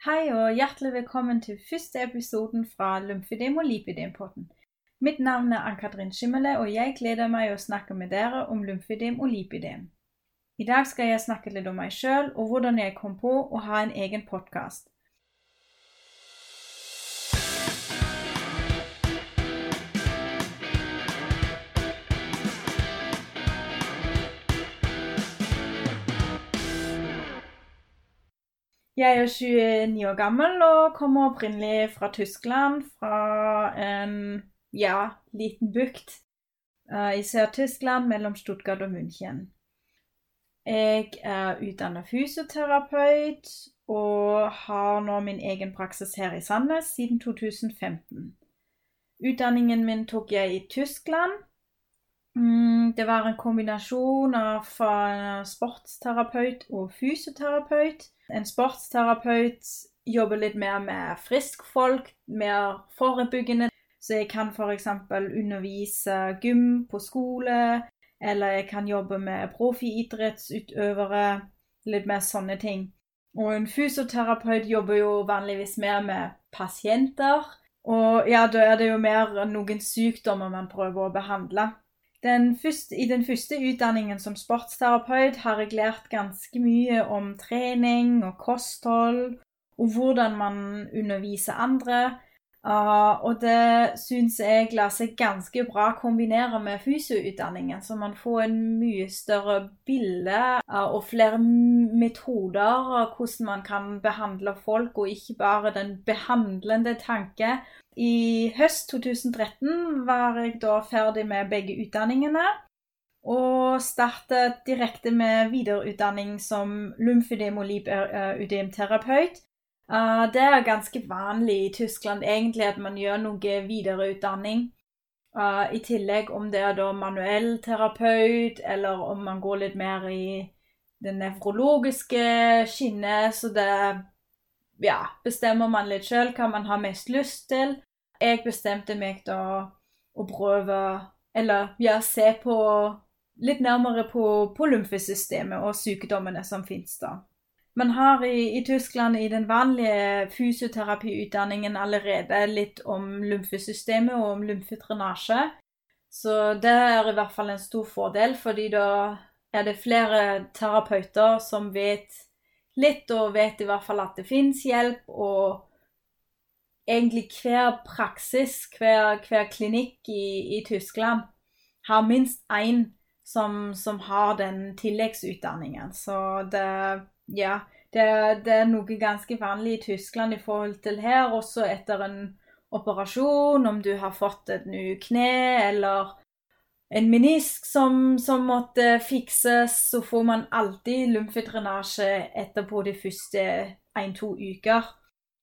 Hei og hjertelig velkommen til første episoden fra Lymfedem og lipidem-podden. Mitt navn er Ann-Katrin Skimmele, og jeg gleder meg å snakke med dere om lymfedem og lipidem. I dag skal jeg snakke litt om meg sjøl og hvordan jeg kom på å ha en egen podkast. Jeg er 29 år gammel og kommer opprinnelig fra Tyskland, fra en ja, liten bukt uh, i Sør-Tyskland mellom Stuttgart og München. Jeg er utdannet fysioterapeut og har nå min egen praksis her i Sandnes siden 2015. Utdanningen min tok jeg i Tyskland. Mm, det var en kombinasjon av sportsterapeut og fysioterapeut. En sportsterapeut jobber litt mer med friskfolk, mer forebyggende. Så jeg kan f.eks. undervise gym på skole, eller jeg kan jobbe med profiidrettsutøvere. Litt mer sånne ting. Og en fysioterapeut jobber jo vanligvis mer med pasienter. Og ja, da er det jo mer noen sykdommer man prøver å behandle. Den første, I den første utdanningen som sportsterapeut har jeg lært ganske mye om trening og kosthold, og hvordan man underviser andre. Og det syns jeg lar seg ganske bra kombinere med fysioutdanningen, så man får en mye større bilde uh, og flere metoder av hvordan man kan behandle folk, og ikke bare den behandlende tanke. I høst 2013 var jeg da ferdig med begge utdanningene. Og startet direkte med videreutdanning som lymfødem- og lipødemterapeut. Uh, det er ganske vanlig i Tyskland egentlig at man gjør noe videreutdanning. Uh, I tillegg om det er da manuell terapeut, eller om man går litt mer i det nevrologiske skinnet. Så det ja, bestemmer man litt sjøl hva man har mest lyst til. Jeg bestemte meg da å prøve Eller ja, se på litt nærmere på, på lymfesystemet og sykdommene som finnes da. Man har i, i, Tyskland i den vanlige fysioterapiutdanningen allerede litt om lymfesystemet og om lymfedrenasje. Så det er i hvert fall en stor fordel, fordi da er det flere terapeuter som vet litt, og vet i hvert fall at det fins hjelp. Og egentlig hver praksis, hver, hver klinikk i, i, Tyskland har minst én som, som har den tilleggsutdanningen. Så det ja, det, det, er noe ganske vanlig i Tyskland i forhold til her. Også etter en operasjon, om du har fått et nytt kne eller en menisk som, som, måtte fikses, så får man alltid lymfedrenasje etterpå de første én-to uker.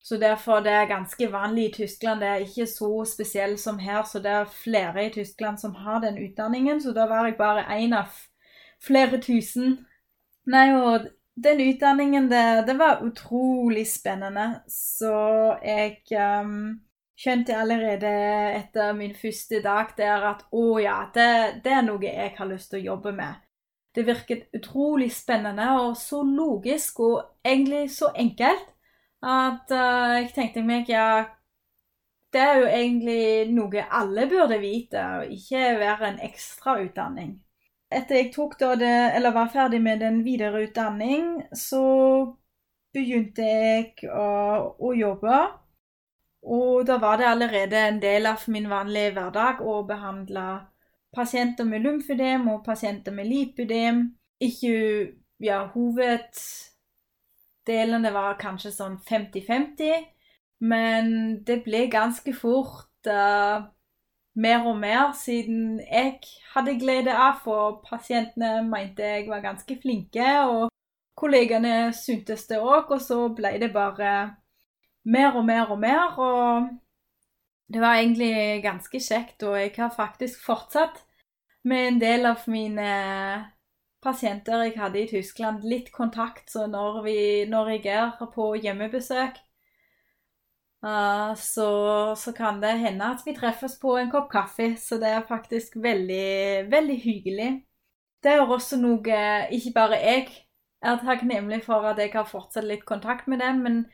Så derfor det er ganske vanlig i Tyskland. Det er ikke så spesielt som her, så det er flere i Tyskland som har den utdanningen. Så da var jeg bare én av flere tusen. Nei, og den utdanningen der, det var utrolig spennende. Så jeg um, skjønte allerede etter min første dag der at å ja, det, det, er noe jeg har lyst til å jobbe med. Det virket utrolig spennende og så logisk og egentlig så enkelt at uh, jeg tenkte meg ja, det er jo egentlig noe alle burde vite, og ikke være en ekstrautdanning etter jeg tok det, eller var ferdig med den videre utdanning, så begynte jeg å, å, jobbe. Og da var det allerede en del av min vanlige hverdag å behandle pasienter med lymfødem og pasienter med lipødem. Ikke ja, hoveddelene var kanskje sånn 50-50, men det ble ganske fort uh, mer og mer, siden jeg hadde glede av, for pasientene mente jeg var ganske flinke, og kollegene syntes det òg, og så ble det bare mer og mer og mer, og det var egentlig ganske kjekt, og jeg har faktisk fortsatt med en del av mine pasienter jeg hadde i Tyskland, litt kontakt, så når, vi, når jeg er på hjemmebesøk, Uh, så, så, kan det hende at vi treffes på en kopp kaffe, så det er faktisk veldig, veldig hyggelig. Det er også noe ikke bare jeg er takknemlig for at jeg har fortsatt litt kontakt med dem, men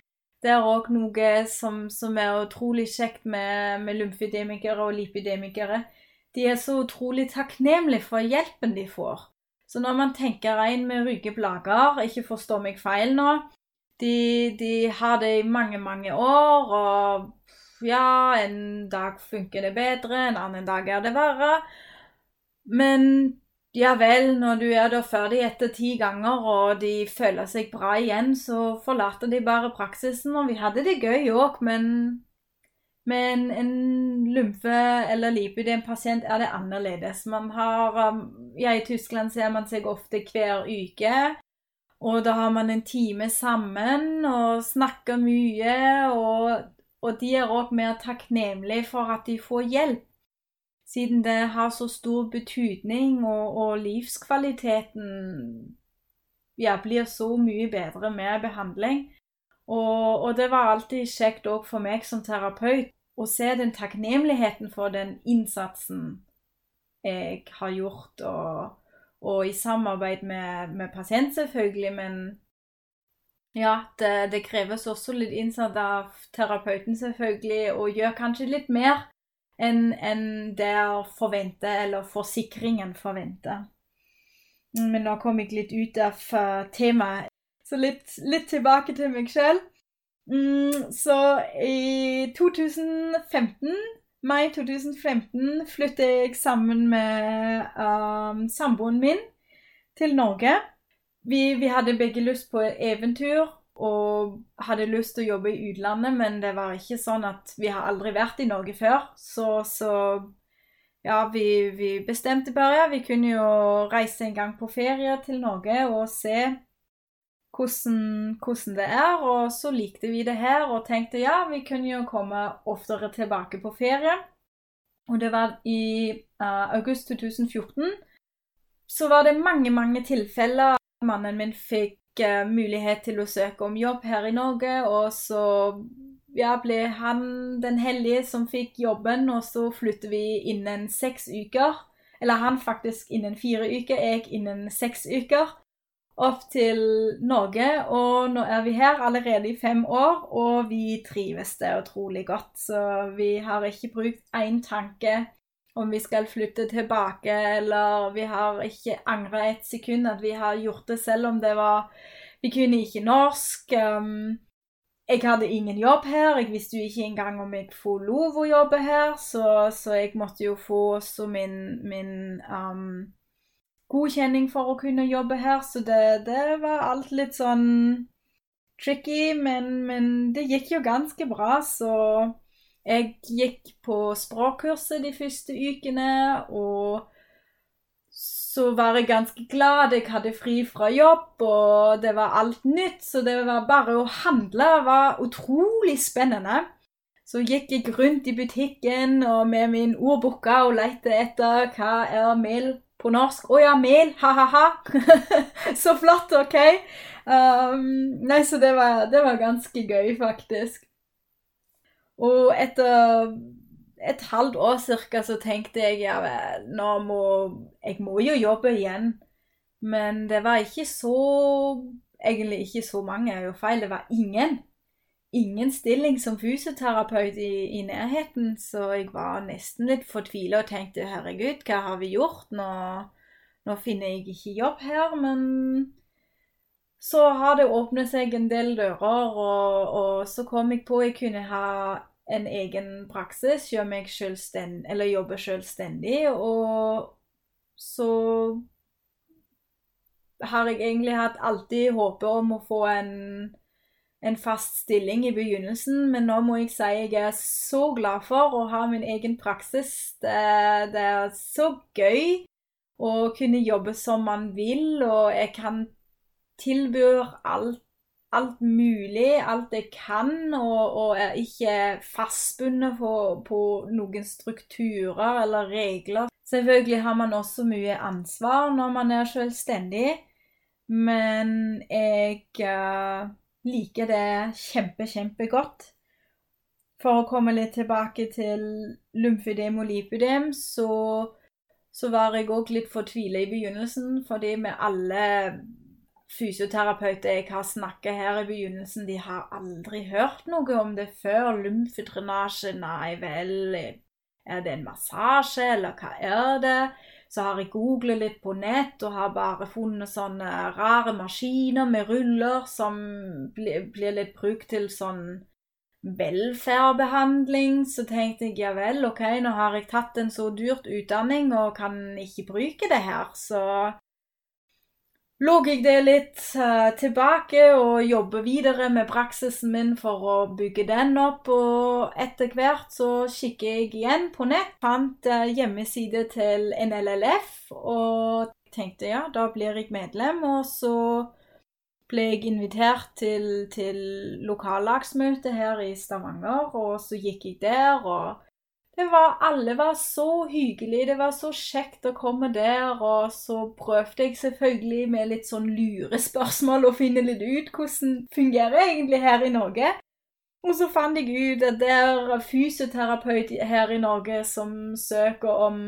Det er òg noe som, som, er utrolig kjekt med, med lymfedemikere og lipidemikere. De er så utrolig takknemlige for hjelpen de får. Så når man tenker en med ryggeplager, ikke forstå meg feil nå, de, de, har det i mange, mange år, og ja, en dag funker det bedre, en annen dag er det verre. Men ja vel, når du er da ferdig etter ti ganger og de føler seg bra igjen, så forlater de bare praksisen. Og vi hadde det gøy òg, men med en, lymfe- eller lipidem-pasient er det annerledes. Man har um, Ja, i Tyskland ser man seg ofte hver uke. Og da har man en time sammen og snakker mye. Og, og de er òg mer takknemlige for at de får hjelp siden det har så stor betydning, og, og livskvaliteten ja, blir så mye bedre med behandling. Og, og det var alltid kjekt òg for meg som terapeut å se den takknemligheten for den innsatsen jeg har gjort, og, og i samarbeid med, med pasient, selvfølgelig, men ja, det, det, kreves også litt innsats av terapeuten, selvfølgelig, og gjør kanskje litt mer enn en det forventer, eller forsikringen forventer. Men nå kom jeg litt ut av uh, temaet, så litt, litt, tilbake til meg sjøl. Mm, så i 2015, mai 2015 flyttet jeg sammen med um, samboeren min til Norge. Vi, vi hadde begge lyst på eventyr og hadde lyst til å jobbe i utlandet, men det var ikke sånn at vi har aldri vært i Norge før. Så, så ja, vi, vi, bestemte bare. Vi kunne jo reise en gang på ferie til Norge og se hvordan, hvordan det er. Og så likte vi det her og tenkte ja, vi kunne jo komme oftere tilbake på ferie. Og det var i uh, august 2014. Så var det mange, mange tilfeller mannen min fikk uh, mulighet til å søke om jobb her i Norge, og så ja, ble han den heldige som fikk jobben, og så flytter vi innen seks uker. Eller han faktisk innen fire uker, jeg innen seks uker. Opp til Norge, og nå er vi her allerede i fem år, og vi trives det utrolig godt. Så vi har ikke brukt én tanke om vi skal flytte tilbake, eller vi har ikke angra et sekund at vi har gjort det, selv om det var Vi kunne ikke norsk. Um, jeg hadde ingen jobb her. Jeg visste jo ikke engang om jeg får lov å jobbe her, så, så jeg måtte jo få også min, min um, godkjenning for å kunne jobbe her. Så det, det var alt litt sånn tricky, men, men det gikk jo ganske bra, så jeg gikk på språkkurset de første ukene, og så var jeg ganske glad. Jeg hadde fri fra jobb, og det var alt nytt. Så det var bare å handle var utrolig spennende. Så gikk jeg rundt i butikken og med min ordboka og lette etter hva er mel på norsk. Å ja, mel! Ha-ha-ha! så flott, OK? Um, nei, så det var, det var ganske gøy, faktisk. Og etter et halvt år cirka så tenkte jeg ja, nå må Jeg må jo jobbe igjen. Men det var ikke så Egentlig ikke så mange, er jo feil. Det var ingen. Ingen stilling som fysioterapeut i, i nærheten, så jeg var nesten litt fortvila og tenkte herregud, hva har vi gjort? Nå, nå finner jeg ikke jobb her, men så har det åpnet seg en del dører, og, og så kom jeg på jeg kunne ha en egen praksis, gjøre meg selvstendig, eller jobbe selvstendig, og så har jeg egentlig hatt alltid håpet om å få en, en fast stilling i begynnelsen, men nå må jeg si jeg er så glad for å ha min egen praksis. Det, det er så gøy å kunne jobbe som man vil, og jeg kan tilby alt, alt mulig, alt jeg kan, og, og er ikke fastbundet på, på, noen strukturer eller regler. Selvfølgelig har man også mye ansvar når man er selvstendig, men jeg uh, liker det kjempe, kjempegodt. For å komme litt tilbake til lymfydem og lipydem, så, så var jeg òg litt fortvila i begynnelsen, fordi med alle fysioterapeuter jeg har snakket her i begynnelsen, de har aldri hørt noe om det før. Lymfedrenasje, nei vel, er det en massasje, eller hva er det? Så har jeg googlet litt på nett og har bare funnet sånne rare maskiner med ruller som blir, litt brukt til sånn velferdsbehandling. Så tenkte jeg ja vel, OK, nå har jeg tatt en så dyrt utdanning og kan ikke bruke det her, så lå jeg det litt uh, tilbake og jobber videre med praksisen min for å bygge den opp. Og etter hvert så kikker jeg igjen på nett, fant uh, hjemmeside til NLLF og tenkte ja, da blir jeg medlem. Og så ble jeg invitert til, til lokallagsmøte her i Stavanger, og så gikk jeg der. og det var, alle var så hyggelige, det var så kjekt å komme der. Og så prøvde jeg selvfølgelig med litt sånn lurespørsmål å finne litt ut hvordan fungerer egentlig her i Norge. Og så fant jeg ut at det er fysioterapeut her i Norge som søker om,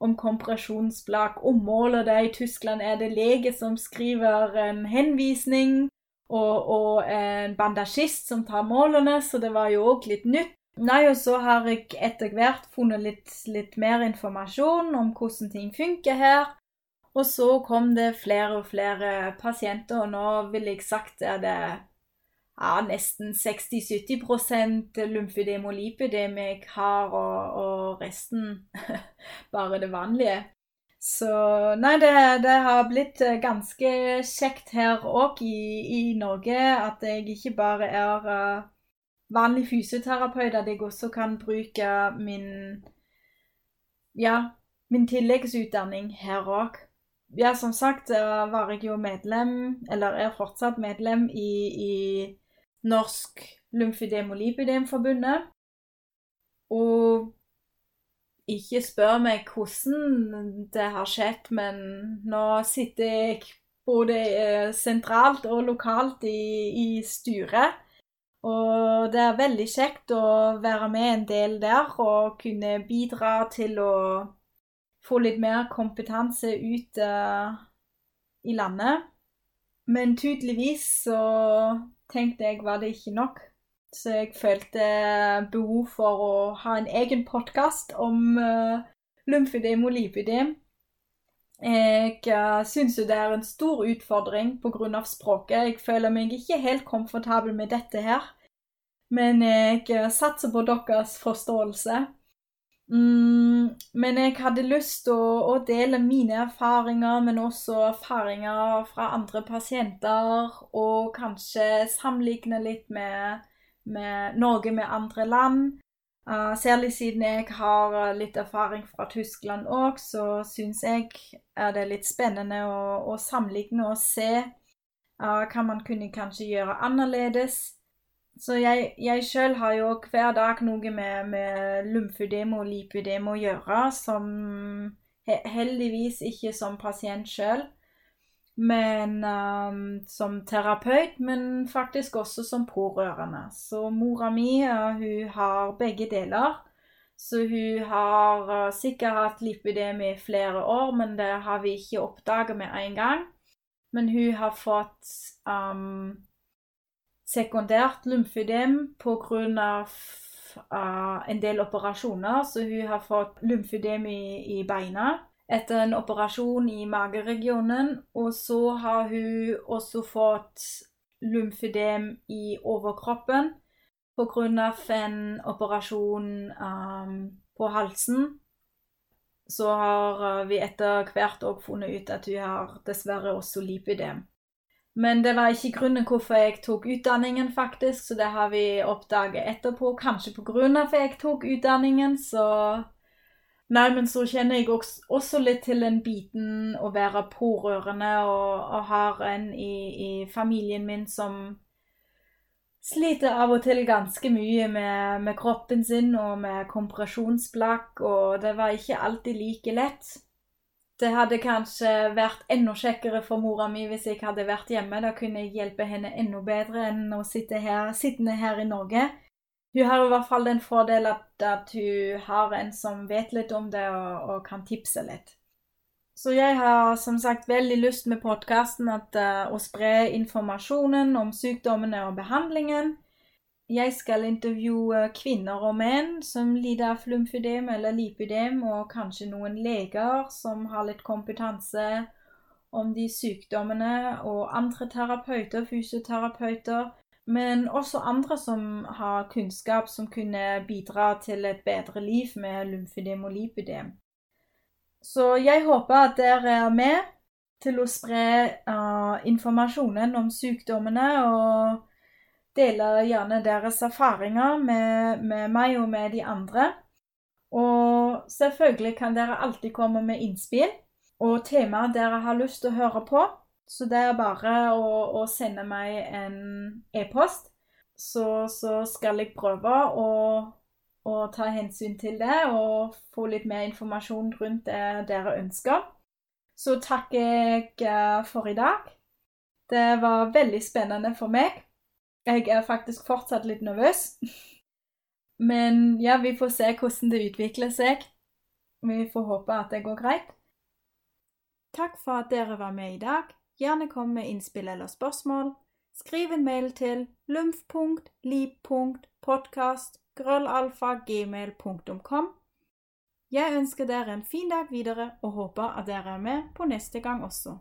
om kompresjonsblakk. Og måler det i Tyskland er det lege som skriver en henvisning, og, og en bandasjist som tar målene, så det var jo òg litt nytt. Nei, og så har jeg etter hvert funnet litt, litt, mer informasjon om hvordan ting funker her. Og så kom det flere og flere pasienter, og nå vil jeg sagt er det ja, nesten 60-70 lymfødem og lipødem jeg har, og, og, resten bare det vanlige. Så nei, det, det har blitt ganske kjekt her òg i, i, Norge at jeg ikke bare er uh, vanlig fysioterapeut, at jeg også kan bruke min ja, min tilleggsutdanning her òg. Ja, som sagt var jeg jo medlem, eller er fortsatt medlem, i, i Norsk lymfødem- og. Og ikke spør meg hvordan det har skjedd, men nå sitter jeg både eh, sentralt og lokalt i, i styret og det er veldig kjekt å være med en del der og kunne bidra til å få litt mer kompetanse ut uh, i landet. Men tydeligvis så tenkte jeg var det ikke nok. Så jeg følte behov for å ha en egen podkast om uh, lymfedem og lipødem. Jeg uh, syns jo det er en stor utfordring pga. språket. Jeg føler meg ikke helt komfortabel med dette her. Men jeg satser på deres forståelse. Mm, men jeg hadde lyst til å, å, dele mine erfaringer, men også erfaringer fra andre pasienter. Og kanskje sammenligne litt med, med Norge med andre land. Uh, særlig siden jeg har litt erfaring fra Tyskland òg, så syns jeg er det litt spennende å, å sammenligne og se uh, hva man kunne kanskje gjøre annerledes. Så jeg, jeg sjøl har jo hver dag noe med, med lymfødem og lipødem å gjøre, som heldigvis ikke som pasient sjøl, men um, som terapeut, men faktisk også som pårørende. Så mora mi hun har begge deler. Så hun har uh, sikkert hatt lipødem i flere år, men det har vi ikke oppdaget med en gang. Men hun har fått um, sekundært lymfødem pga. En del operasjoner, så hun har fått lymfødem i, i beina etter en operasjon i mageregionen. Og så har hun også fått lymfødem i overkroppen pga. en operasjon um, på halsen. Så har uh, vi etter hvert òg funnet ut at hun har dessverre også lipødem. Men det var ikke grunnen hvorfor jeg tok utdanningen, faktisk, så det har vi oppdaget etterpå. Kanskje av at jeg tok utdanningen, så Nei, men så kjenner jeg også litt til den biten å være pårørende og, og har en i, i, familien min som sliter av og til ganske mye med, med kroppen sin og med kompresjonsplagg, og det var ikke alltid like lett. Det hadde kanskje vært enda kjekkere for mora mi hvis jeg hadde vært hjemme. Da kunne jeg hjelpe henne enda bedre enn å sitte her, sittende her i Norge. Hun har i hvert fall den fordel at, at hun har en som vet litt om det og, og kan tipse litt. Så jeg har som sagt veldig lyst med podkasten uh, å spre informasjonen om sykdommene og behandlingen. Jeg skal intervjue kvinner og menn som lider av lymfydem eller lipydem, og kanskje noen leger som har litt kompetanse om de sykdommene, og andre terapeuter, fysioterapeuter, men også andre som har kunnskap som kunne bidra til et bedre liv med lymfydem og lipydem. Så jeg håper at dere er med til å spre uh, informasjonen om sykdommene, og deler gjerne deres erfaringer med, med meg og med de andre. Og selvfølgelig kan dere alltid komme med innspill og temaer dere har lyst til å høre på. Så det er bare å, å sende meg en e-post, så, så, skal jeg prøve å, å, ta hensyn til det og få litt mer informasjon rundt det dere ønsker. Så takker jeg for i dag. Det var veldig spennende for meg. Jeg er faktisk fortsatt litt nervøs. Men ja, vi får se hvordan det utvikler seg. Vi får håpe at det går greit. Takk for at dere var med i dag. Gjerne kom med innspill eller spørsmål. Skriv en mail til lymf.lip.podkast.grøllalfa.gmail.com. Jeg ønsker dere en fin dag videre og håper at dere er med på neste gang også.